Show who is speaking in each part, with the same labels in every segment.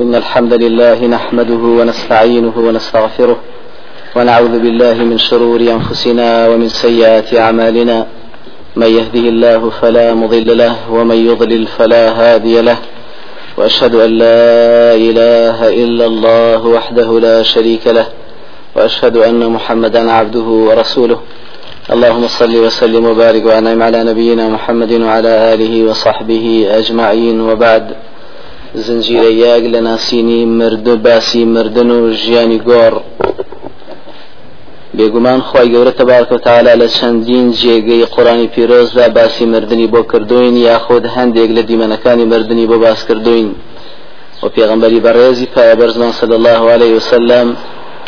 Speaker 1: إن الحمد لله نحمده ونستعينه ونستغفره ونعوذ بالله من شرور أنفسنا ومن سيئات أعمالنا. من يهده الله فلا مضل له ومن يضلل فلا هادي له. وأشهد أن لا إله إلا الله وحده لا شريك له. وأشهد أن محمدا عبده ورسوله. اللهم صل وسلم وبارك وأنعم على نبينا محمد وعلى آله وصحبه أجمعين. وبعد. زنجیرە یاک لە ناسینی مردو باسی مردن و ژیانی گۆڕ. بێگومان خی گەورە تەبارکە تاالە لە چەندین جێگەی قڕانی پیرۆزدا باسی مردنی بۆ کردوین یاخود هەندێک لە دیمەنەکانی مردنی بۆ باس کردوین. و پێغمبەری بەڕێزی پایە زمان صد الله عليه وسلم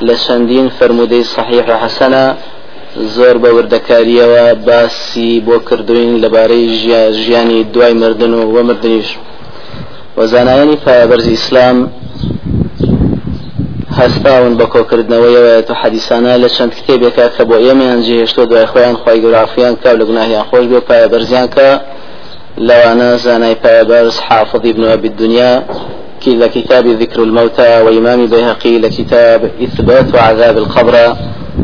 Speaker 1: لە چەندین فرمودەی صحیح حەسەنە زۆر بە وردەکاریەوە باسی بۆ کردوین لەبارەی ژیانی دوای مردن و وە مردنیش. وەزانایانی پایەبەرزی ئیسلام هەستاون بە کۆکردنەوەیەوە تو حەدیسانە لە چەند کتێبێکە کە بۆ ئێمەیان جێهێشتۆ دوای خۆیان خی گەورافیان کا لە گوناهیان خۆش بێ پایەبەرزیان کە لەوانە زانای پایەبەرز حافظ ابن أبي الدنيا لكتاب ذكر الموتى وإمام بيهقي لكتاب إثبات عذاب القبر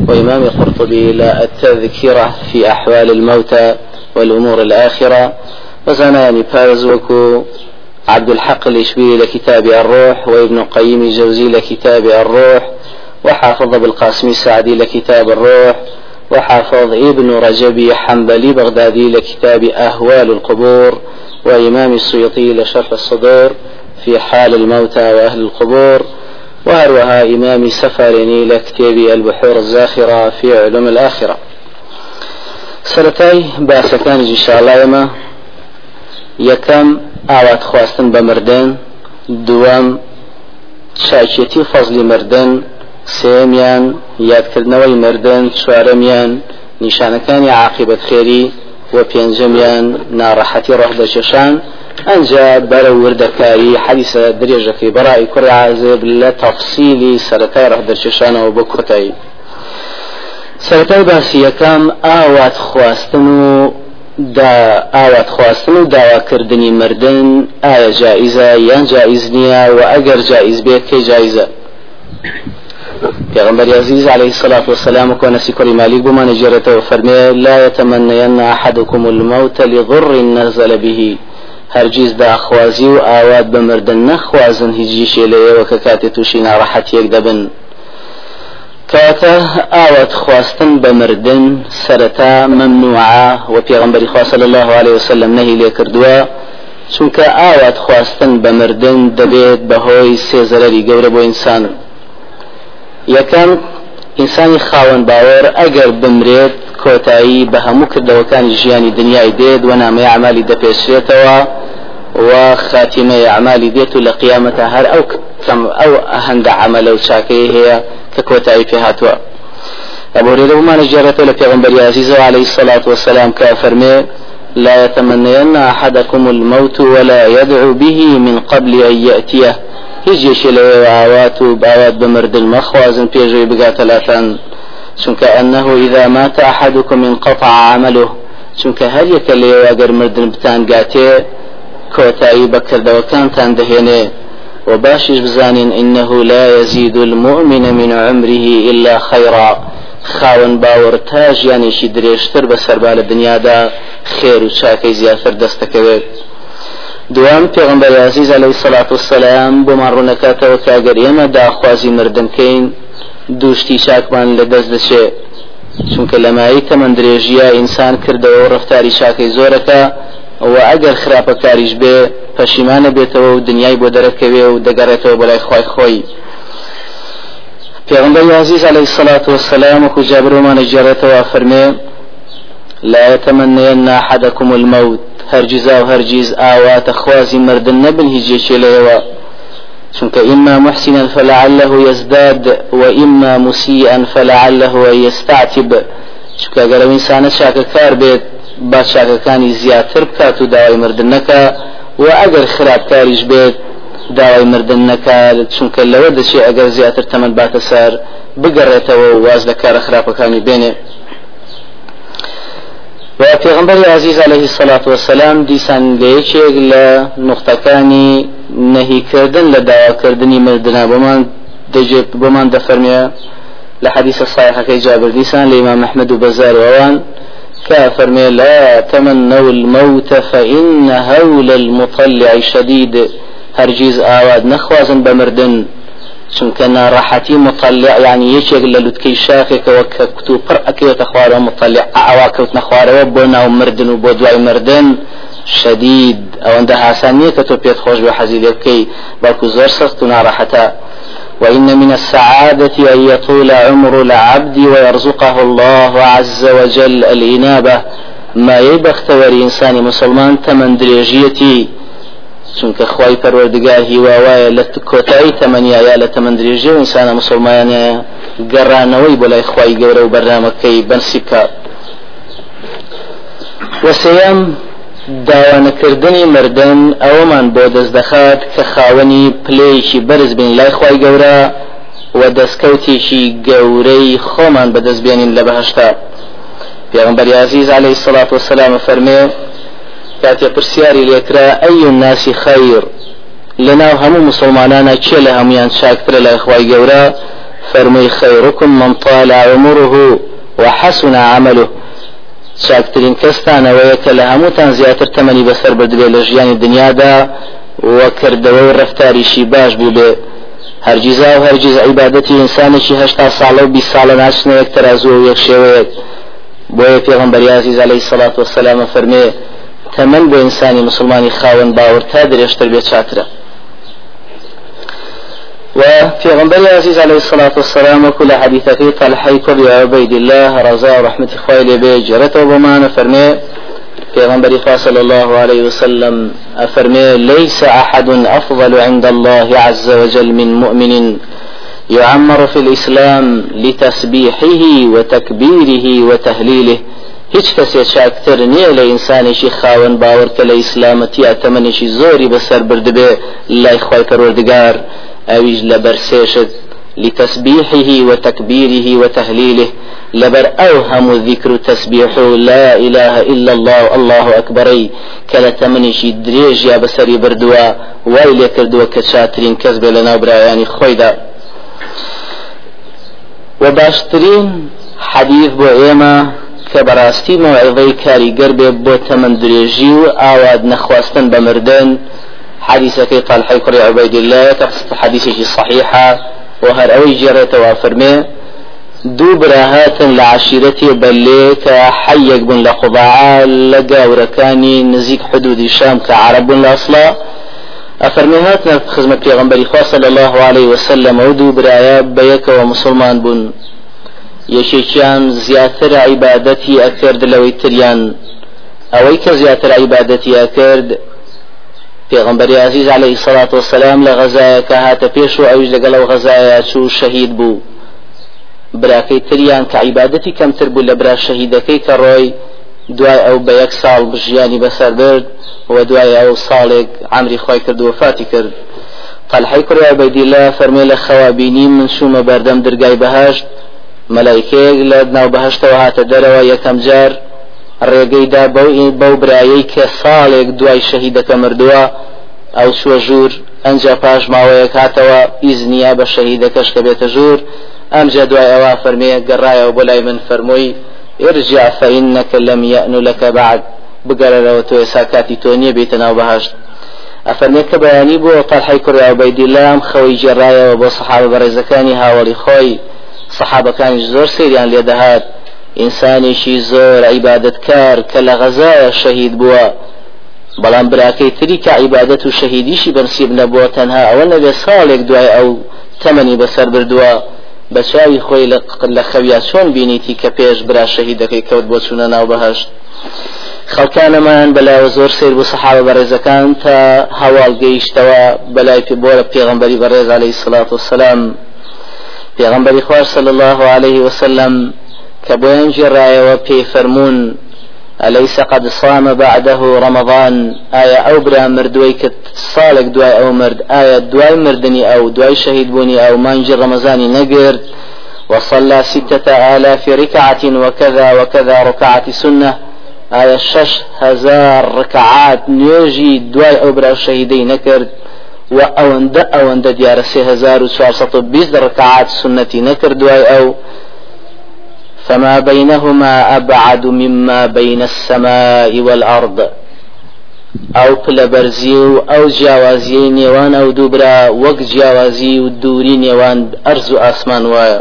Speaker 1: وإمام قرطبي لا التذكرة في أحوال الموتى والأمور الآخرة وزناني باز وكو عبد الحق الإشبيلي لكتاب الروح وابن القيم الجوزي لكتاب الروح وحافظ بالقاسم السعدي لكتاب الروح وحافظ ابن رجبي حنبلي بغدادي لكتاب أهوال القبور وإمام السيوطي لشرح الصدور في حال الموتى وأهل القبور وهروها إمام سفرني لكتاب البحور الزاخرة في علوم الآخرة. سرتاي باسكان إن شاء الله يكم ئاوات خواستن بە مردن دووەم چاکێتی و فەزلی مردن سێمیان یادکردنەوەی مردن چوارەمیان نیشانەکانی عاقبەت خێری و پێنجەمیان ناڕەحەتی ڕەحدەچێشان ئەنجا بەرە وردەکاری حەدیسە درێژەکەی بەڕای کوڕی عازب لە تەفسیلی سەرەتای ڕەحدەچێشانەوە بۆ کۆتایی. سەرەتای باسی یەکەم ئاوات خواستن و دا ئاوات خواستن و داواکردنی مردن ئایا جائزە یان جائز نییە و ئەگەر جائز بێت کەی جائزە پیغمبر عزیز عليه الصلاة والسلام وكون سيكوري مالك بما نجرته فرمي لا يتمنين أحدكم الموت لضر نزل به. هرگیز دا خوازی و ئاوات بمردن شێ لەیەوە کە کاتێ تووشی ناڕەحەتیەک دەبن کاتە ئاوات خواستن بە مردن سەرەتا ممنوعە و پێغمبەری خوا صلی الله عليه وسلم نهی لێ کردووە چونکە ئاوات خواستن بە مردن دەبێت بەهۆی سێزەرەری گەورە بۆ ئینسان یەکەم ئینسانی خاوەن باوەڕ ئەگەر بمرێت کۆتایی بە هەموو کردەوەکانی ژیانی دنیای دێت و نامەی عملی دەپێشرێتەوە و خاتمەی عملی دێت و لە قیامەتە هەر ئەو ئەو هەندە عملە و ككوتاي في هاتوا أبو هريرة وما نجرت لبيغمبر عزيز عليه الصلاة والسلام كافرمي لا يتمنين أحدكم الموت ولا يدعو به من قبل أن يأتيه هیچ شي لە ئاوات و باوات بمرد المخوازن بيجي بقات ثلاثا چونك أنه إذا مات أحدكم انقطع عمله چونك هل يكلي أجر مردن بتان قاتي كوتاي بكر دوكان تان دهينه وباشش بزانين إنه لا يزيد المؤمن من عمره إلا خيرا. خاون باور تاج يعني شي دريشتر بسربال الدنيا دا خير وشاكي زياتر دستكويت دوام پێغمبەر عزیز عليه الصلاة والسلام بۆ ماڕوونەکاتەوە کاگەر ئێمە داخوازی مردنکەین دووشتی چاکمان لە دەست دەچێت چونکە لەمایی تەمەند درێژیە ئینسان کردەوە و ڕفتاری چاکەی زۆرەکە و ئەگەر خراپەکاریش بێ پەشیمانە بێتەوە و دنیای بۆ دەرەکەوێ و دەگەڕێتەوە بەلای خی خۆی. پێغمبەر عزیز عليه الصلاة والسلام وكو جابر وما نجرته فرمي لا يتمنين أحدكم الموت هرجز أو هرجز آوات خوازي مردن نبن هجيش ليوا چونك إما محسنا فلعله يزداد وإما مسيئا فلعله يستعتب. چونك أقل إنسان شاك كار بيت با چاکەکانی زیاتر بکات و داوای مردن نەکە و ئەگەر خراپکاریش بێت داوای مردن نەکات چونکە لەوە دەچێ ئەگەر زیاتر تەمەند باتە سەر بگەڕێتەوە و واز لە کارە خراپەکانی بێنێ. و پێغمبەری عزیز عليه الصلاة والسلام دیسان لە یەکێک لە نقطەکانی نهيكردن لدعاكردني مردنا بمان دجيب بمان دفرمي لحديث الصحيح كي جابر ديسان لإمام أحمد وبزار ووان كافرمي لا تمنوا الموت فإن هول المطلع شديد. هرجيز آواد نخوازن بمردن. چونکە ناڕەحەتی مطلع يعني یەکێک لە لوتکەی شاخێکەوە کە خوارەوە مطلع. ئاوا کەوت نەخوارەوە مردن و بۆ دوای مردن. شديد حسانية كتو بيت خوش بحزي لبكي بلكو زور سخت نارحتا وإن من السعادة أن يطول عمر العبد ويرزقه الله عز وجل الإنابة. ما يبخت وري إنسان مسلمان تمن دريجيتي چونکە خی پەروەردگار هیواوایە لە کۆتایی تەمەنیا یا لە تەمەندرێژێ و ئینسانە مسلمانە گەڕانەوەی بۆ لای خی گەورە و بەرنمەکەی بەنسی کات وسەیەم داوانەکردنی مردن ئەوەمان بۆ دەست دەخات کە خاوەنی پلەیەکی بەرز بین لای خی گەورە و دەستکەوتێکی گەورەی خۆمان بەدەستبێنین لە بەهشتا. پێغمبەر عزیز عليه الصلاة والسلام فەرمێ کاتێ پرسیاری لێکرا ئەی الناسی خەیر لەناو هەموو مسلمانانە چێ لە هەمویان لای خی گەورە؟ فەرمووی خەیڕکم من طال عمره وحسن عمله. چاکترین کەستانەوەیە کە لە هەمووتان زیاتر تەمەنی بەسەر بردرێ لە ژیانی دنیادا وەکردەوە و ڕفتاریشی باش بوو بێ. هەرگیزا و هەرگیز عیبادەتی ئینسانێکی هەشتا ساڵە و بی ساڵە ناچنە یەک تەرازوە و یەک شێوەیەک. بۆیە پێغمبەر عزیز عەلەیهی سەڵات وەسەلام فەرمێ تەمەن بۆ ئینسانی مسلمانی خاوەن باوەڕ تا درێژتر بێت چاترە. وفي غنبري عزيز عليه الصلاة والسلام وكل حديثة طلحي كل عبيد الله رضا ورحمة خويل بي جرته وما فرمي في غنبري صلى الله عليه وسلم أفرمي ليس أحد أفضل عند الله عز وجل من مؤمن يعمر في الإسلام لتسبيحه وتكبيره وتهليله هیچ کەسێ چاکتر نییە لە ئینسانێکی خاوەن باوەڕکە لە ئیسلامەتی ئەتەمەنێکی زۆری بەسەر بردبێ لای خی پەروەردگار أويج لبرسيشت لتسبيحه وتكبيره وتهليله لبر أوهم الذكر تسبيح لا إله إلا الله الله أكبري. كلا تمنشي دريج يا بسري بردوا ويلي كردوا كشاترين كذب لنا براياني خويدا. وباشترين حديث بو إيما كبراستي موعظي كاري قربي بو تمن دريجي وآواد نخواستن بمردن. حديثك طلحة كري عبيد الله حديثك صحيحة وهر أوي جريت وافرمي دو براهات لعشيرتي بلي كحيق بن لقضاعة لقا وركاني نزيك حدود الشام كعرب لأصلا أفرمي هاتنا خزمة خواه صلى الله عليه وسلم ودو برايا بيك ومسلمان بن. يشيشان زياتر عبادتي أكرد لوي تريان أويك زياتر عبادتي أكرد پێغمبەری عزیز عليه الصلاة والسلام لە غەزایەکە هاتە پێش و ئەوش لەگەڵ ئەو غەزایە چوو شەهید بوو براکەی تریان کە عیبادەتی کەمتر بوو لە برا شەهیدەکەی کە ڕۆی دوای ئەو بە یەک ساڵ بژیانی بەسەر برد و دوای ئەو ساڵێک عمری خۆی کرد و وفاتی کرد. طلحی کوڕی عبیدیلا فەرمێ لە من شومە بەردەم دەرگای بەهشت مەلایکەیەک لە ناو بەهشتەوە هاتە دەرەوە یەکەم جار ڕێگەیدا بەو برایەی کە ساڵێک دوای شەهیدەکە مردووە ئەو چوە ژوور ئەنجا پاش ماوەیەک هاتەوە ئیزنیا بە شەهیدەکەش کە بێتە ژوور. ئەمجا دوای ئەوە فەرمەیە گەڕایەوە بۆ لای من فەرمووی ارجع فإنك لم يأن لك بعد. بگەرەوە تۆ ئێسا کاتی تۆ نییە بێتە ناو بەهشت. ئەفەرمێت کە بەیانی بۆ تەلحی کوڕی عوبەیدیلام خەوەی جێڕایەوە بۆ سەحابە بەڕێزەکانی هاوڵی خۆی. سەحابەکانی زۆر سەیریان لێدەهات. ئینسانێکی زۆر عیبادەتکار کە لە غەزایە شەهید بووە. بەڵام براکەی تری کە عیبادەت و شەهیدیشی بەنسیب نەبووە تەنها ئەوە نەبێ ساڵێک دوای ئەو تەمەنی بەسەر بردووە. بە چاوی خۆی لە خەویا چۆن بینیتی کە پێش برا شەهیدەکەی کەوت بۆ چوونە ناو بەهشت. خەڵکانەمان بەلایەوە زۆر سیر بوو سەحابە بەڕێزەکان تا هەواڵ گەیشتەوە بەلای پێ بۆرە پێغمبەری بەڕێز عليه الصلاة والسلام پێغمبەری خوار صلى الله عليه وسلم كبوين جرايا وبي فرمون أليس قد صام بعده رمضان آية أو برا مردوي صالك دواي أو مرد آية دواي مردني أو دواي شهيد بوني أو مانجر رمضاني نقر وصلى ستة آلاف ركعة وكذا وكذا ركعة سنة آية شش هزار ركعات نيجي دواي أو برا شهيدي نكرد و ئەوەندە ئەوەندە دیارە سێ هزار و چوارسەد و بیست ڕکعات سنەتی نەکردوای ئەو. فما بينهما أبعد مما بين السماء والأرض. ئەو پلەبەرزی و ئەو جیاوازیەی نێوان ئەو دووبرا وەک جیاوازی و دووری نێوان و. ئاسمان وایە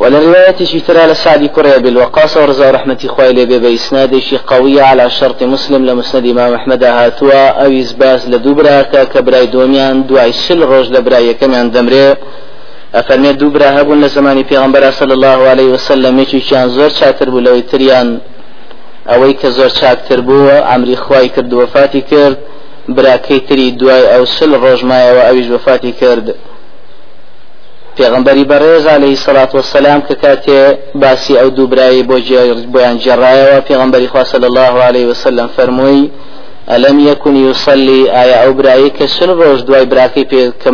Speaker 1: ولرواية ترى لسعد كرية بالوقاص ورزا رحمة خوالي بإسناد شي قوية على شرط مسلم لمسند إمام أحمد هاتوا أو إزباس لدوبرا كبراي دوميان دواي شل روج لبراي كمان دمري. أفرمي دوبرا هبون لزماني پیغمبر صلى الله عليه وسلم يشي شان زور شاتر بلوي تريان ئەوەی کە زۆر چاکتر بووە ئەمری خوای کرد وفاتی کرد. براکەی تری دوای ئەو سل ڕۆژمایەوە ئەویش وفاتی کرد. پێغمبەری بەڕێز عليه سلاات وسلام کە کاتێ باسی ئەو دوو برایی بۆ بۆیان جێڕایەوە پێغمبەری خوا صلی الله عليه وسلم فەرمووی ئەلم یەکون یوسلی ئایا ئەو برایی کە سل ڕۆژ دوای براکەی پێ کە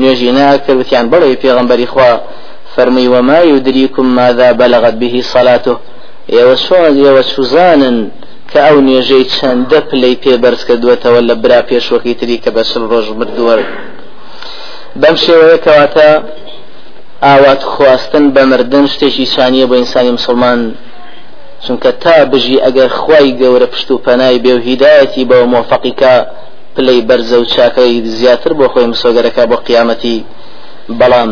Speaker 1: نوێژی ناکرد وتیان بڵێ پێغمبەری خوا فەرمووی وما يدريكم ماذا بلغت به صلاته. چۆن ئێوە سوزانن کە ئەو نوێژەی چەندە پلەی پێبەرز کردوێتەوە لە برا تری کە بەسل ڕۆژ مردووە بەم شێوەیە کەواتە ئاوات خواستن بە مردن شتێکی شانیە مسلمان. چونکە تا بژی ئەگەر خی گەورە پشت و پەنای بێ و هیدایەتی بەوە مۆفقیکە پلەی بەرزە و چاکەی زیاتر بۆ خۆی مسۆگەرەکە بۆ قیامەتی بەڵام.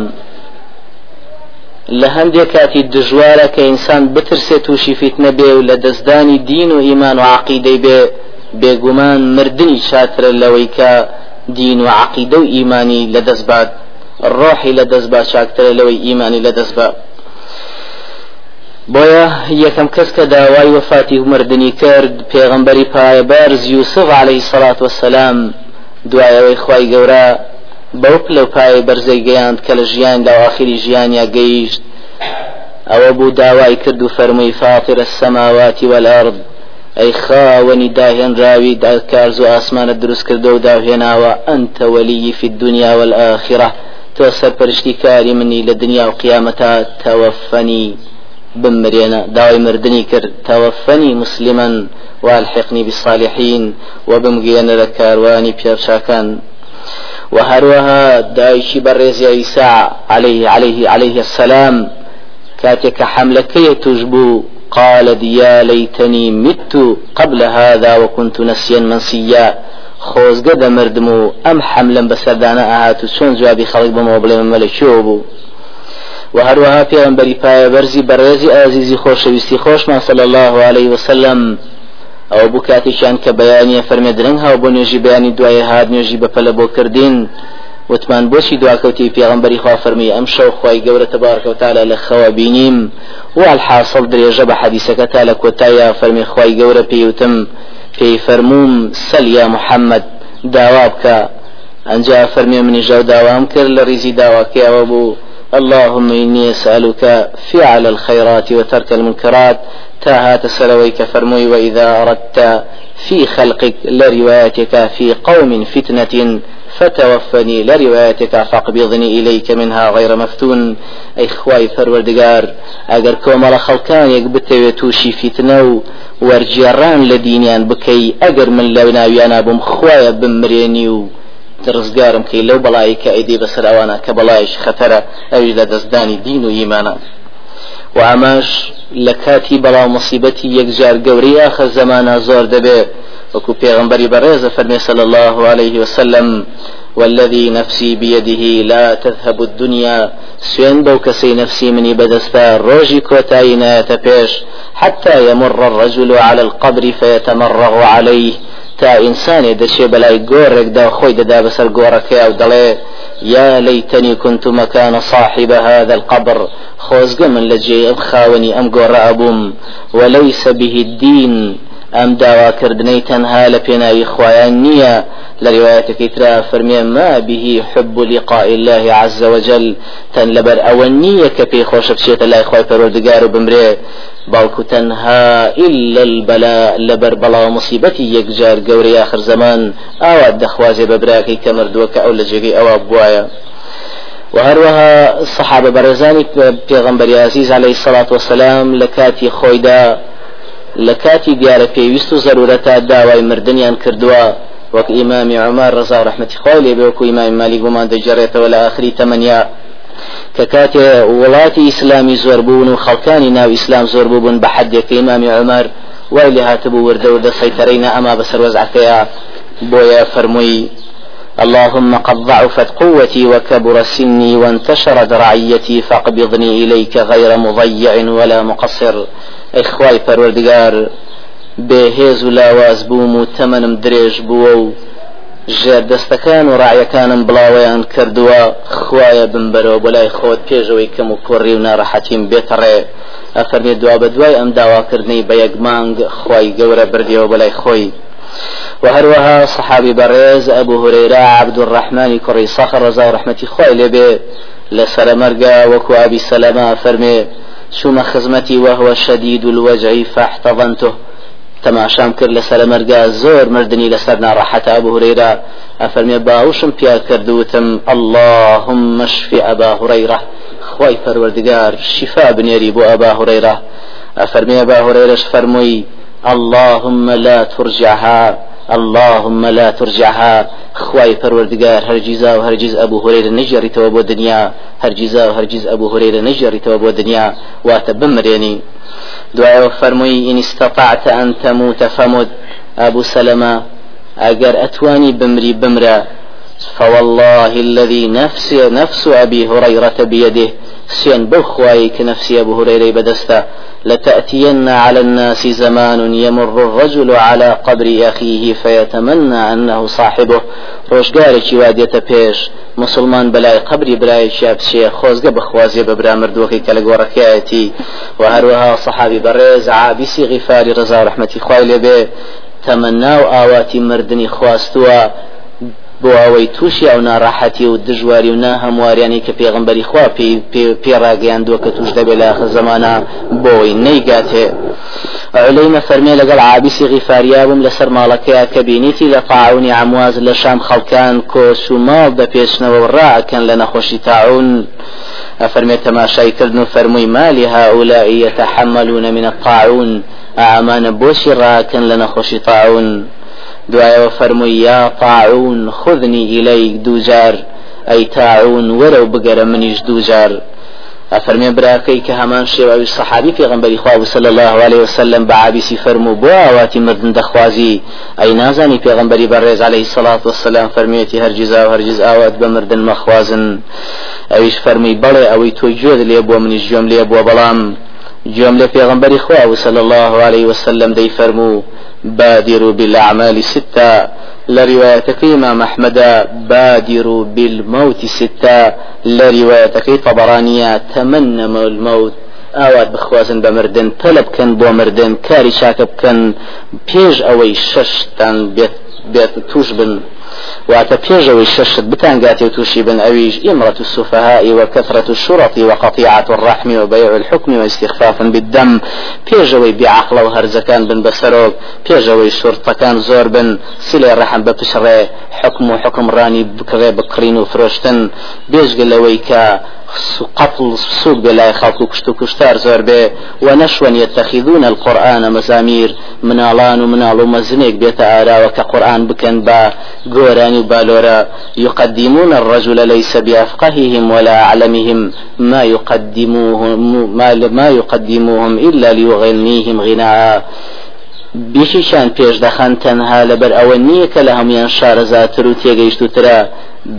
Speaker 1: لە هەندێک کاتی دژوارە کە ئینسان بترسێت تووشی فیتنە بێ و لە دەستدانی دین و ئیمان و عقیدەی بێ بێگومان مردنی چاترە لەوەی کە دین و عقیدە و ئیمانی لە دەستبات ڕۆحی لە دەستبا چاکترە لەوەی ئیمانی لە دەستبا بۆیە یەکەم کەس کە داوای وفاتی و مردنی کرد پێغمبەری پایەبەرز یوسف عليه سڵات وسلام دوایەوەی خی گەورە بەو پلە پای بەرزەی گەیاند کە لە ژیان آخری ژیانیا گەیشت. ئەوە بوو داوای کرد و فەرمووی فاتر السماوات والأرض ئەی خاوەنی داهێنراوی داکارز و ئاسمانە دروست کردە و داهێناوە ئەنتە وەلی في الدنيا والآخرة تۆ سەرپەرشتی کاری منی لە دنیا و قیامەتا تەوەفەنی. بمرێنە داوای مردنی کرد تەوەفەنی مسلما والحقني بالصالحين وبمجينا لكارواني بيرشاكان وهروها دايشي بريز عيسى عليه عليه عليه السلام كاتك حملك تجبو قال يا ليتني مت قبل هذا وكنت نسيا منسيا. خۆزگە دەمردم و ئەم حملم بەسەردانە ئاهات و چۆن جوابی خەڵک بمەوە بڵێ مەلە و هەروەها پێغمبەری پایە بەرزی بەڕێزی ئازیزی خۆشەویستی خۆشمان صلی الله عليه وسلم. ئەو بوو کاتێکیان کە بەیانە فەرمێ درنگ هاو بۆ نوێژی بەیانی دوای هات نوێژی بەپەلە بۆ کردین. وتمان بۆچی دواکەوتی پێغمبەری خوا فەرمی ئەم شەو خی گەورە تبارکەوتالە لە خەوە بینیم. و الحاصل درێژە بە حەدیسەکە تا لە کۆتایە فەرمی خی گەورە پێوتم پێی فەرموم سەلیا محەممەد داوا بکە ئەنجا فەرمی منی ژەو داوام کرد لە ریزی اللهم إني أسألك فعل الخيرات وترك المنكرات تاهات سلويك فرمي وإذا أردت في خلقك لروايتك في قوم فتنة فتوفني لروايتك فاقبضني إليك منها غير مفتون. أي خواي فروردقار أجر كومال خلقان يقبت توشي فتنة ورجيران لدينيان بكي أجر من لبناويانا بم خوايا بمرينيو ڕزگارم کەی لەو بەڵایی کە ئەیدی بەسەر ئەوانە کە بەڵایش خەتەرە ئەوی لە دەستدانی دین و ئیمانە و ئەماش لە کاتی بەڵاو مصیبەتی یەکجار گەورەی ئاخر زمانە زۆر دەبێ. وەکو پێغمبەری بەڕێزە فەرمێ صلى الله عليه وسلم والذي نفسي بيده لا تذهب الدنيا. سوين بو كسي نفسي مني بدستا روجي كوتاينا يتبيش حتى يمر الرجل على القبر فيتمرغ عليه. تا ئینسانێ دەچێ بەلای گۆڕێکدا خۆی دەدا بەسەر گۆڕەکەی و دەڵێ يا ليتني كنت مكان صاحب هذا القبر خۆزگە من ئەم خاوەنی ئەم گۆڕە ئەبووم وليس به الدين ئەم داواکردنەی تەنها لە پێناوی خوایان نییە. لە ڕواەتەکەی ترا فەرمێ ما به حب لقاء الله عز وجل. تەن لەبەر ئەوە نییە کە پێی خۆشە بچێتە لای خۆی پەرۆردگار و إلا البلاء لەبەر بەڵاو مصیبەتی یەکجار گەورەی آخر زمان. ئاوا دەخوازێ بە براکەی کە مردووە کە ئەو لە وهروها صحابة برزاني پیغمبر عزيز عليه الصلاة والسلام لكاتي خويدا لە کاتی دیارە پێویست و زەرورەتە داوای مردیان کردووە. وەک ئیمامی عمار ڕزا ڕحمەتی خۆی لێ بێ وەکو ئیمامی مالی گومان دەجارێتەوە لە ئاخری تەمەنیا. کە کاتێ وڵاتی ئیسلامی زۆر و خەڵکانی ناو ئیسلام زۆر بوون بە حدێکە ئیمامی عمر وای لێ هاتبوو وردە وردە سەیتەرەینە ئەما بەسەر وەزعەکەیە. بۆیە فەرمووی اللهم قد ضعفت قوتي وكبر سني وانتشرت رعيتي فاقبضني إليك غير مضيع ولا مقصر. إخواي پروردگار بهێز و لاواز بووم و تەمەنم درێژ بووە و ژێر دەستەکان و ڕعیەکانم بڵاوەیان کردووە خوایە بمبەرەوە بۆ لای خۆت پێشەوەی کەم و کوڕی و ناڕەحەتیم بێتەڕێ ئەفەرمێ دوا بە دوای ئەم داواکردنی بە یەک مانگ خی گەورە بردیەوە بە لای خۆی. وهروها صحابي بريز أبو هريرة عبد الرحمن كري صخر رضا رحمتي خوي لبي لسر مرقا وكو أبي سلمة فرمي شوم خزمتي وهو شديد الوجع فاحتضنته. تماشام کرد لەسەر مەرگا زۆر مردنی لەسەر ئەبو هورەیرە ئەفەرمێ باوشم پیا کردوتم اللهم شفي أبا هريرة خوای پەروەردگار شفا بنێری بۆ ئەبا هورەیرە ئەفەرمێ ئەبا هورەیرەش فەرمووی اللهم لا ترجعها. اللهم لا ترجعها. خواي پروردگار هرجيزا وهرجيز أبو هريرة نجري توبو دنيا. هرجيزا وهرجيز أبو هريرة نجري توبو دنيا. واتبمريني دعاء فرمي إن استطعت أن تموت فمت. أبو سلمة أجر أتواني بمري بمرا فوالله الذي نفس نفس أبي هريرة بيده سين بخواي كنفسي أبو هريرة بدستا لتأتين على الناس زمان يمر الرجل على قبر أخيه فيتمنى أنه صاحبه. ڕۆژگارێکی وادێتە پێش مسلمان بەلای قبری برایشیا بچێ خۆزگە بەخوازیە بە برا مردووەکەی کە لە گۆڕەکەیەتی. و هەروەها سەحابی بەڕێز عابیسی غیفاری ڕزا ڕحمەتی خوای لێبێ مردنی خواستووە. بۆ ئەوەی تووشی ئەو ناڕاحەتی و دژواری و ناهەمواریانی کە پێغمبەری خوا پێڕاگەیاندووە کە توش دەبێت لە آخر زمانە بۆی نەیگاتێ علەیمە فەرمێ لەگەڵ عابیسی غیفاریا بووم لەسەر ماڵەکەیە کە بینیتی لە تاعونی عمواز لە شام خەڵکان کۆس و ماڵ دەپێشنەوە و ڕاکەن لە نەخۆشی تاعون. أفرمي تماشاي كردن فرمي ما لهؤلاء يتحملون من الطاعون. أعمان بوشي راكن لنخوشي طاعون دوایەوە فەرمووی یا طاعون خذنی ئیلەی دووجار ئەی تاعون وەرە و بگەرە منیش دووجار ئەفەرمێ براکەی کە هەمان شێواوی سەحابی پێغمبەری خوا صلی الله عليه وسلم فەرموو بۆ ئاواتی مردن دەخوازی ئەی نازانی پێغمبەری بەڕێز عليه الصلاة والسلام فەرمێتی هەرگیز و هەرگیز ئاوات بە مردن مەخوازن ئەویش فەرمی بەڵێ ئەوەی تۆی گوێت لێ بۆ منیش گوێم لێ بووە بەڵام گوێم لێ پێغمبەری خوا صلی الله عليه وسلم دەی فەرموو بادروا بالأعمال ستة. لروايتك إمام أحمد؟ بادروا بالموت ستة. لروايتك طبرانية تمنى الموت. ئاوات بخوازن بە مردن تەلب بکەن بۆ مردن کاری پێش ئەوەی شەشتان بێت توش بن واتە پێشەوەی شەشت بتانگاتی و تووشی بن ئەویش ئمرة السفهاء وكثرة الشرط وقطيعة الرحم وبيع الحكم واستخفافا بالدم. پێشەوەی بعقل و هەرزەکان بن بەسەرۆک پێشەوەی شورتەکان زۆر بن سلێ ڕەحم بپشڕێ حکم و حکمڕانی بکڕێ بکڕین و فرۆشتن بێژگە لەوەی کە قتل سوق بلا خلق كشتو كشتار زور به ونشوا يتخذون القرآن مزامير منالان ومنال ومزنيك بيت آرا وكقرآن بكن با قوراني وبالورا يقدمون الرجل ليس بأفقههم ولا أعلمهم ما يقدموهم ما, ما يقدموهم إلا ليغنيهم غناء. بیشیشان پێش دەخەن تەنها لەبەر ئەوە نییە کە لە هەمویان شارەزاتر و تێگەیشتوترە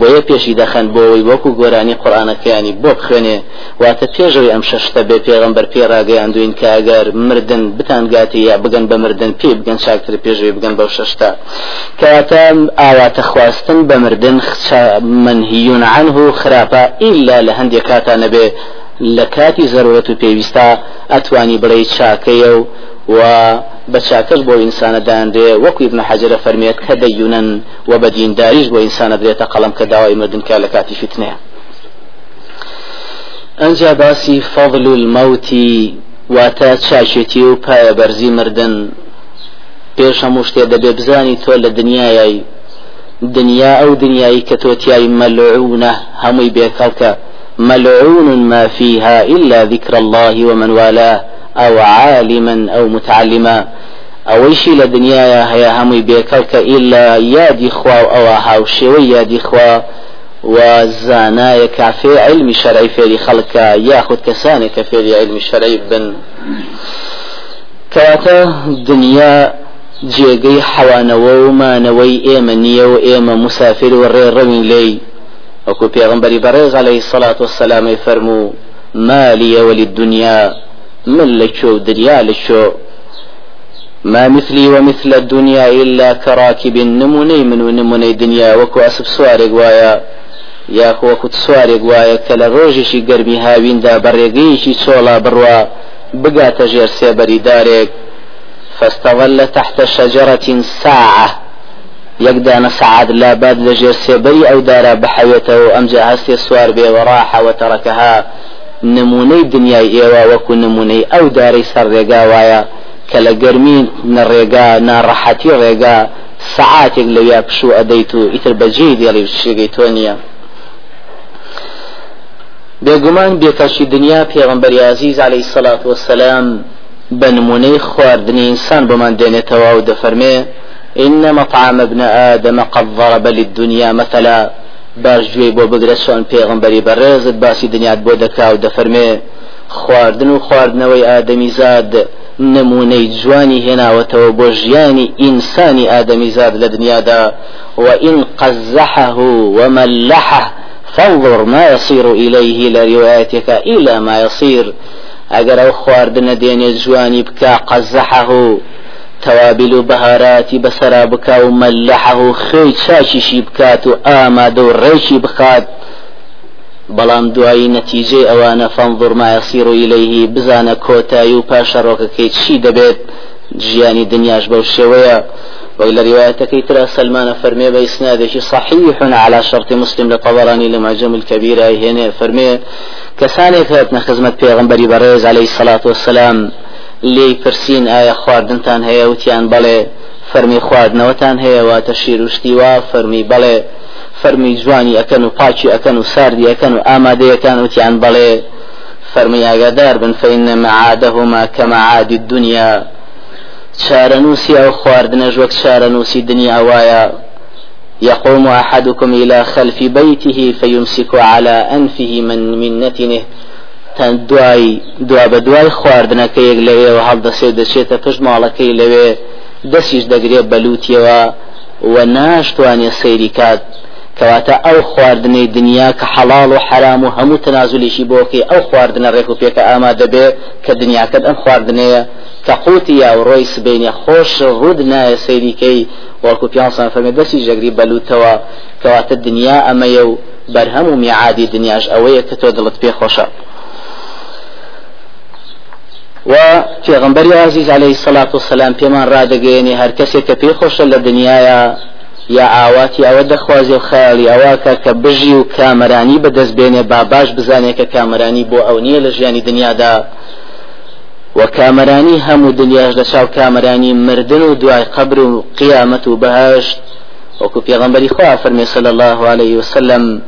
Speaker 1: بۆیە پێشی دەخەن بۆەوەی وەکو گۆرانی قورآانەکەیانی بۆ بخوێنێ. واتە پێشەوەی ئەم شەشتە بێ پێغمبەر پێڕاگەیان دوین کە ئەگەر مردن بتانگاتی یا بگەن بە مردن پێ بگەن چاکتر پێشوی بگەن بەو شەشتا کەواتە ئاواتە خواستن بە مردن منهیون عنه خراپە ئیلا لە هەندێک کاتانە بێ لە کاتی زەرورەت و پێویستە ئەتوانی بڵێ چاکەیە و و بە چاکەش بۆ ئینسانە داندێ وەکو ابن حەجرە فەرمێت کە دەیونن و بە دینداریش بۆ ئینسانە درێتە قەڵم کە مردن کا لە کاتی فتنەیە. ئەنجا باسی فەضل المەوتی و پایە بەرزی مردن. پێش هەموو شتێ دەبێ بزانی تۆ لە دنیا ئەو دنیایی کە تۆتیای مەلعونە ما فيها إلا ذكر الله ومن والاه. أو عالما أو متعلما. ئەوەیشی لە دنیاە هەیە هەمووی بێکەڵکە ئیلا یادی خوا و ئەوە هاوشێوەی یادی خوا و زانایە کافێ علمی شەرعی فێری خەڵکە یاخود کەسانێک کە فێری علمی شەرعی بن. کەواتە دنیا جێگەی حەوانەوە و مانەوەی ئێمە نییە و ئێمە مسافر و ڕێڕەوین لێی وەکو پێغمبەری بەڕێز عليه الصلاة والسلام فەرموو مالیە ولی دنیا من لەکۆ و دنیا لەکۆ ما مثلي ومثل الدنيا إلا كراكب نموني من نموني دنيا وكو أسب سوارك وايا یاخ وەکوت سوارێک وایە کە لە ڕۆژێکی گەرمی هاویندا بەڕێگەیەکی چۆڵا بڕوا بگاتە ژێر سێبەریدارێک فاستظل تحت شجرة ساعة يقدان سعد لا باد لجير سيبري أو دارا بحيوته أم هستي سوار بي وراح وتركها نموني دنيا إيوا وكو نموني أو داري سر رقا وايا كلا قرمين نرقا نارحتي رقا ساعاتك لو يابشو أديتو إتر بجيد يلي شيقيتونيا بێگومان بێکەشی دنیا پێغمبەری عزیز عليه الصلاة والسلام بنمونەی خواردنی ئینسان بۆمان دێنێتەوە و دەفەرمێ إن مطعم ابن آدم قد ضرب للدنيا مثلا. باش گوێی بۆ بگرە چۆن پێغمبەری بەڕێزت باسی دنیات بۆ دەکا و دەفەرمێ خواردن و خواردنەوەی ئادەمی زاد نمونەی جوانی هێناوەتەوە بۆ ژیانی ئینسانی ئادەمی زاد لە دنیادا. قزحه وملحه فانظر ما يصير إليه لروايتك إلى ما يصير. ئەگەر ئەو خواردنە دێنێ جوانی بکە قەزەحه توابل و بەهاراتی بەسەرا بکا و مەلەحه و خێی چاچیشی بکات و ئامادە و ڕێکی بخات بەڵام دوایی نەتیجەی ئەوانە فەنظر ما يصير إليه بزانە کۆتایی و پاشەڕۆکەکەی چی دەبێت. ژیانی دنیاش بەو شێوەیە. وإلى رواية كيترا سلمان فرمي بإسناده صحيح على شرط مسلم لطبراني لمعجم الكبيرة هنا فرمي كساني كاتنا خزمة پیغمبري بريز عليه الصلاة والسلام لي فرسين آية خواردنتان هيا وتيان بلي فرمي خواردنەوەتان هەیە وا تەشیر وشتیوا فەرمی بەڵێ فەرمی جوانی ئەەکەن و پاچی ئەەکەن و ساردی ئەەکەن و ئامادەیەکان وتیان بەڵێ فەرمی ئاگادار بن فەینە مەعادەهما کە مەعادی دنیا. چارەنووسی ئەو خواردنە وەک چارەنووسی دنیا وایە. يقوم أحدكم إلى خلف بيته فيمسك على أنفه من من نتنه تن دوای دوا بە دوای خواردنەکە یەک لەوێ و هەڵدەسێ دەچێتە پشت ماڵەکەی لەوێ دەسیش دەگرێت بەلووتیەوە و ناشتوانێ سەیری کات کەواتە ئەو خواردنەی دنیا کە حەڵال و حرام و هەموو تەنازولیشی بۆکەی ئەو خواردنە ڕێک و پێکە ئامادە بێ کە دنیاکەت ئەم خواردنەیە کە قوتی یا و ڕۆی سبینە خۆش ڕوود نایە سەیریکەی وەکو پیانسان فەرمێ دەستی ژەگری بەلوتەوە کەواتە دنیا ئەمەیە و بەرهەم و میعادی دنیاش ئەوەیە کە تۆ دڵت پێ خۆشە و پێغمبەری عزیز عليه الصلاة والسلام پێمان ڕادەگەێنی هەر کەسێک کە پێی خۆشە لە دنیاە یا ئاواتی ئەوە دەخوازی و خیاڵی ئەوەکە کە بژی و کامەرانی بەدەست بێنێ با باش بزانێ کە کامەرانی بۆ ئەو نییە لە ژیانی دنیادا. و کامەرانی هەموو دنیاش لە چاو کامەرانی مردن و دوای قبر و قیامەت و بەهشت. وەکو پێغمبەری خوا فەرمێ صلى الله عليه وسلم.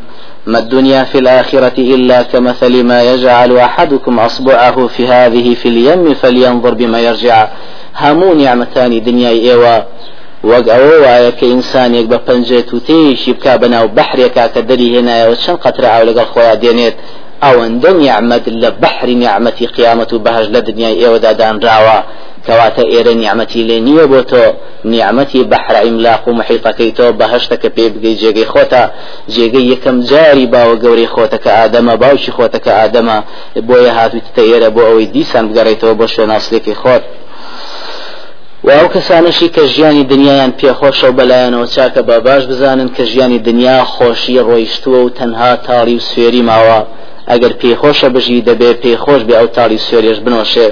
Speaker 1: ما الدنيا في الآخرة إلا كمثل ما يجعل أحدكم أصبعه في هذه في اليم فلينظر بما يرجع. همو نعمتان دنيا إيوا. وەک ئەوە وایە کە ئینسانێک بە پەنجێت و تێشی بک بەناو بەحرێکا کە دەری هێنایەوە چەند دێنێت ئەوەندە نیعممەد لە بەحری نیعممەتی قیامەت و بەهش لە دنیای ئێوەدا دانراوە کەواتە ئێرە نیعممەتی لێ نییە بۆ تۆ نیعممەتی بەحرا ئیملاق و محیطەکەی تۆ بەهشتەکە پێ بگەی جێگەی خۆتە جێگەی یەکەم جاری باوە گەوری خۆتەکە ئادەمە باوکی خۆتەکە ئادەمە بۆیە هاتوویتە ئێرە بۆ ئەوەی دیسان بگەڕێتەوە بۆ شوێناسلێکی خۆت و ئەو کەسانشی کە ژیانی دنیایان پێخۆشە و بەلایەنەوە چاکە با باش بزانن کە ژیانی دنیا خۆشی ڕۆیشتووە و تەنها تاڵی و سوێری ماوە. ئەگەر پێخۆشە بژی دەبێ پێخۆش بێ ئەو تاڵی سوێریش بنۆشێ.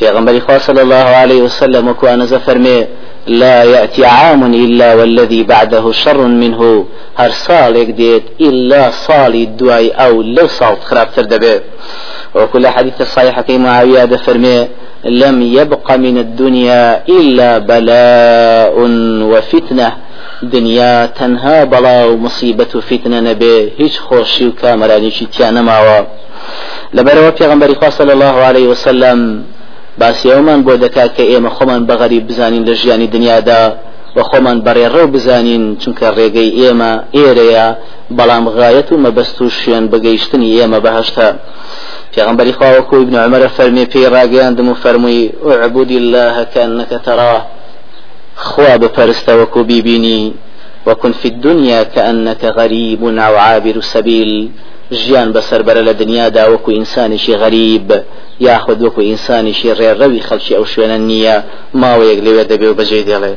Speaker 1: پێغمبەری خوا صلی الله عليه وسلم وكوانزە فەرمێ لا يأتي عام إلا والذي بعده شر منه. هر صالك ديت إلا صالي الدواي أو لو صالت خراب تردبه وكل حديث الصحيحة معاوية فرمي لم يبق من الدنيا إلا بلاء وفتنة. دنیا تەنها بەڵا و مصیبەت و فیتنە نەبێ هیچ خۆشی و کامەرانێکی تیان نەماوە لەبەرەوە پێغمبەری خوا صلی الله عليه وسلم باسی ئەومان بۆ دەکات کە ئێمە خۆمان بەغەری بزانین لە ژیانی دنیادا و خۆمان بەڕێڕە بزانین چونکە ڕێگەی ئێمە ئێرەیە بەڵام غایەت و مەبەست و شوێن بەگەیشتنی ئێمە بەهشتا خواوەکو ابن عمر فەرمی پێی ڕاگەاندم و فەرمووی عبودی الله كأنك تراه خوا بپەرستە وەکو بیبینی وكن في الدنيا كأنك غريب أو عابر سبيل ژیان بەسەربەرە لە دنیادا وەکو ئینسانێکی غەریب یاخود وەکو ئینسانێکی ڕێڕەوی خەڵکی ئەو شوێنە نییە ماوەیەک لەوێ دەبێ و بەجێ دێڵێ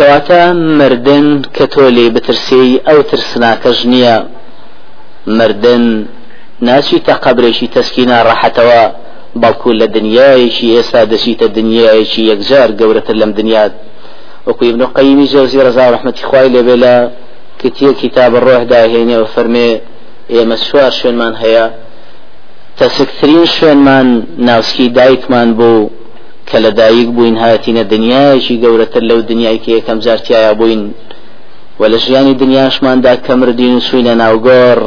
Speaker 1: کەواتە مردن کە تۆ لێ بترسی ئەو ترسناکەش نییە. مردن ناچیتە قبرێکی تەسکینە ڕەحەتەوە بەڵکو لە دنیایەکی ئێستا دەچیتە دنیایەکی یەکجار گەورەتر لەم دنیات وەکو ابن قەیمی جەوزی ڕزا ڕحمەتی خوای لێبێ لە کتیە کتاب ڕۆحدا هێنێ و فەرمێ ئێمە سوار شوێنمان هەیە. تەسکترین شوێنمان ناوسکی دایکمان بوو. کە لە دایک بووین هاتینە دنیایەکی گەورەتر لەو دنیای کە یەکەم جارتیایە بووین. و لە ژیانی دنیاشماندا کەمردین و سوینە ناوگۆڕ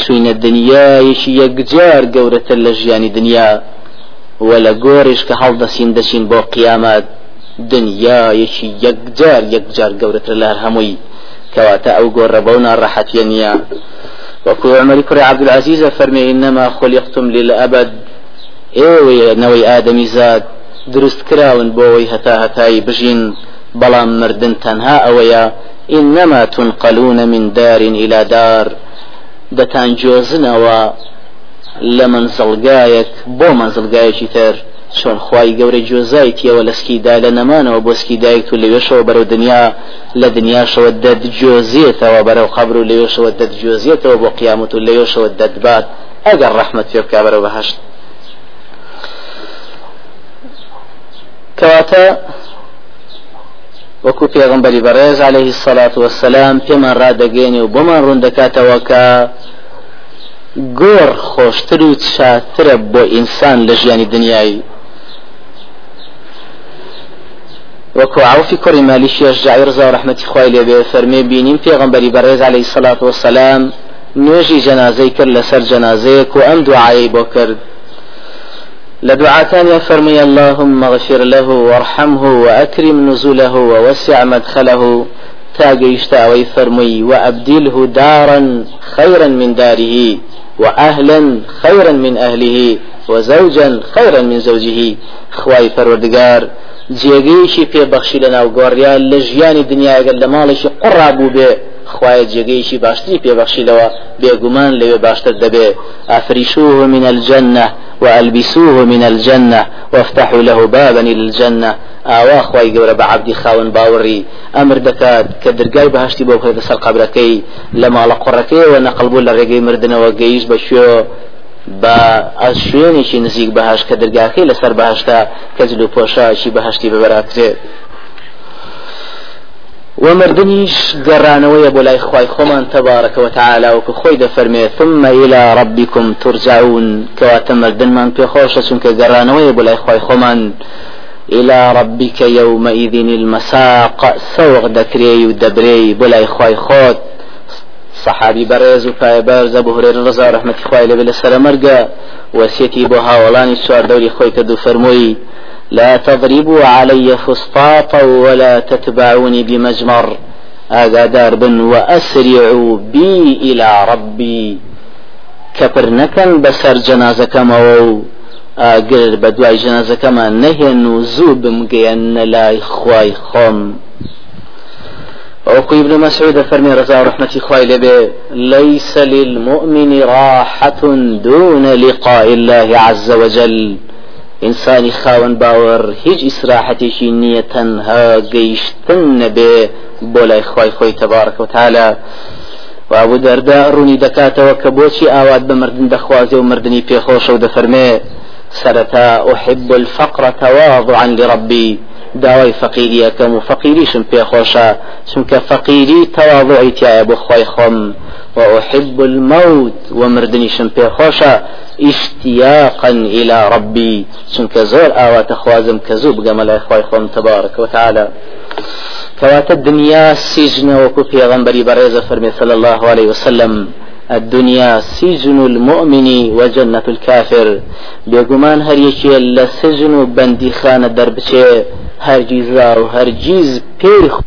Speaker 1: سوینە دنیایەکی یەکجار گەورەتر لە ژیانی دنیا. و لە گۆڕش کە هەڵدەسین دەچین بۆ قیامەت دنیایەکی یەکجار یەکجار گەورەتر لە هەمووی. کەواتە ئەو گۆڕە بەو ناڕەحەتیە نییە. وەکو عمەری کوڕی عەبدولعەزیزە فەرمێ ئینەما خۆلیقتم للأبد ئێوەیە نەوەی ئادەمی زاد دروست کراون بۆەوەی هەتا هەتایی بژین بەڵام مردن تەنها ئەوەیە إنما تنقلون من دار إلى دار. دەتان جۆزنەوە لە منزڵگایەک بۆ منزڵگایەکی تر. چۆن خی گەورە جۆزای تیەوە لەسکیدا لە نەمانەوە بۆ سکی دایک و لەوێشەوە بەرەو دنیا لە دنیاشەوە دەد جۆزیێتەوە بەرەو قبر و لەوێشەوە دەد جۆزیێتەوە بۆ قیامەت و لەوێشەوە دەدبات. ئەگەر ڕەحمت پێ بکە بەرەو بەهشت. کەواتە وەکو پێغمبەری بەڕێز عليه الصلاة والسلام پێمان ڕدەگەێنێ و بۆمان ڕوون دەکاتەوە کە گۆڕ خۆشتر و چاترە بۆ ئینسان لە ژیانی دنیایی وەکو عوفی کوڕی مالیشیش جاعی ڕزا و ڕحمەتی خوای لێبێ فەرمێ بینیم پێغمبەری بەڕێز عليه الصلاة والسلام نوێژی جەنازەی کرد لەسەر جەنازەیەک و ئەم دوعایی بۆ کرد. لدعاتان فرمي اللهم اغفر له وارحمه وأكرم نزله ووسع مدخله. تاقيشت أوي فرمي وأبدله دارا خيرا من داره وأهلا خيرا من أهله وزوجا خيرا من زوجه. خواي فروردگار جێگەیشی پێبەخشی لە ناو گۆڕیان لە ژیانی دنیاگەر لە ماڵێکی قڕابوو بێ. خوایە جێگەیشی باشتری پێبەخشیلەوە بێگومان لەوێ باشتر دەبێ. ئافریشوه من الجنة وألبسوه من الجنة وافتحوا له بابا إلى الجنة. ئاوا خی گەورە بە عبدی خاون باوەڕی ئەمر دەکات کە دەرگای بەهشتی بۆ بخێتە سەر قبرەکەی لە ماڵە قڕەکەیەوە نەقلبوو لە ڕێگەی مردنەوە گەیش بە شوێ بە ئەس شوێنێکی نزیک بەهاش کە دەرگاکەی لەسەر بەهشتا کەجل و پۆشاشی بەهشتی ببەراترێت ومردنيش قرانوية بولاي خواي خمان تبارك وتعالى وكخوي دفرمي ثم إلى ربكم ترجعون. كواتا مردن من بيخوشة چونك قرانوية بولاي خواي خمان إلى ربك يومئذ المساق سوغ دكري ودبري بولاي خواي خوت صحابي برز وكاي برز أبو هريرة رضا رحمة خواي لبلا سلامرقا وسيتي بوها ولاني سوار دوري خوي كدو فرموي لا تضربوا علي فسطاطا ولا تتبعوني بمجمر. ئاگادار بن وأسرعوا بي إلى ربي. كبرنكا بسر جنازەکەمەوە و ئاگر بە دوای جەنازەکەمان نەهێن و زوو بمگەیەن لای خوای خۆم وقو ابن مسعود فرمي رضا رحمة خوای لبي ليس للمؤمن راحة دون لقاء الله عز وجل. ئینسانی خاوەن باوەڕ هیچ ئیسراحەتێکی نییە تەنها گەیشتن نەبێ بۆ لای خی خۆی تەبارکە و تاالە وابوو دەردا ڕوونی دەکاتەوە کە بۆچی ئاوات بە مردن دەخوازێ و مردنی پێخۆشە و دەفەرمێ سەرەتا أحب الفقر تواضعا لربي داوای فەقیریەکەم و فەقیریشم پێخۆشە چونکە فەقیری تەواضعی تایە بۆ خۆی خۆم. وأحب الموت ومردنيشم بيخوشا اشتياقا إلى ربي. چونك زور آوات خوازم كزوب قمل إخوة خوم تبارك وتعالى. كوات الدنيا سجن وكو في غنبري بريزة فرمي صلى الله عليه وسلم. الدنيا سجن المؤمن وجنة الكافر. بيقمان هر يشي لسجن بندي خانة دربشي هرجيز راو هرجيز بيخ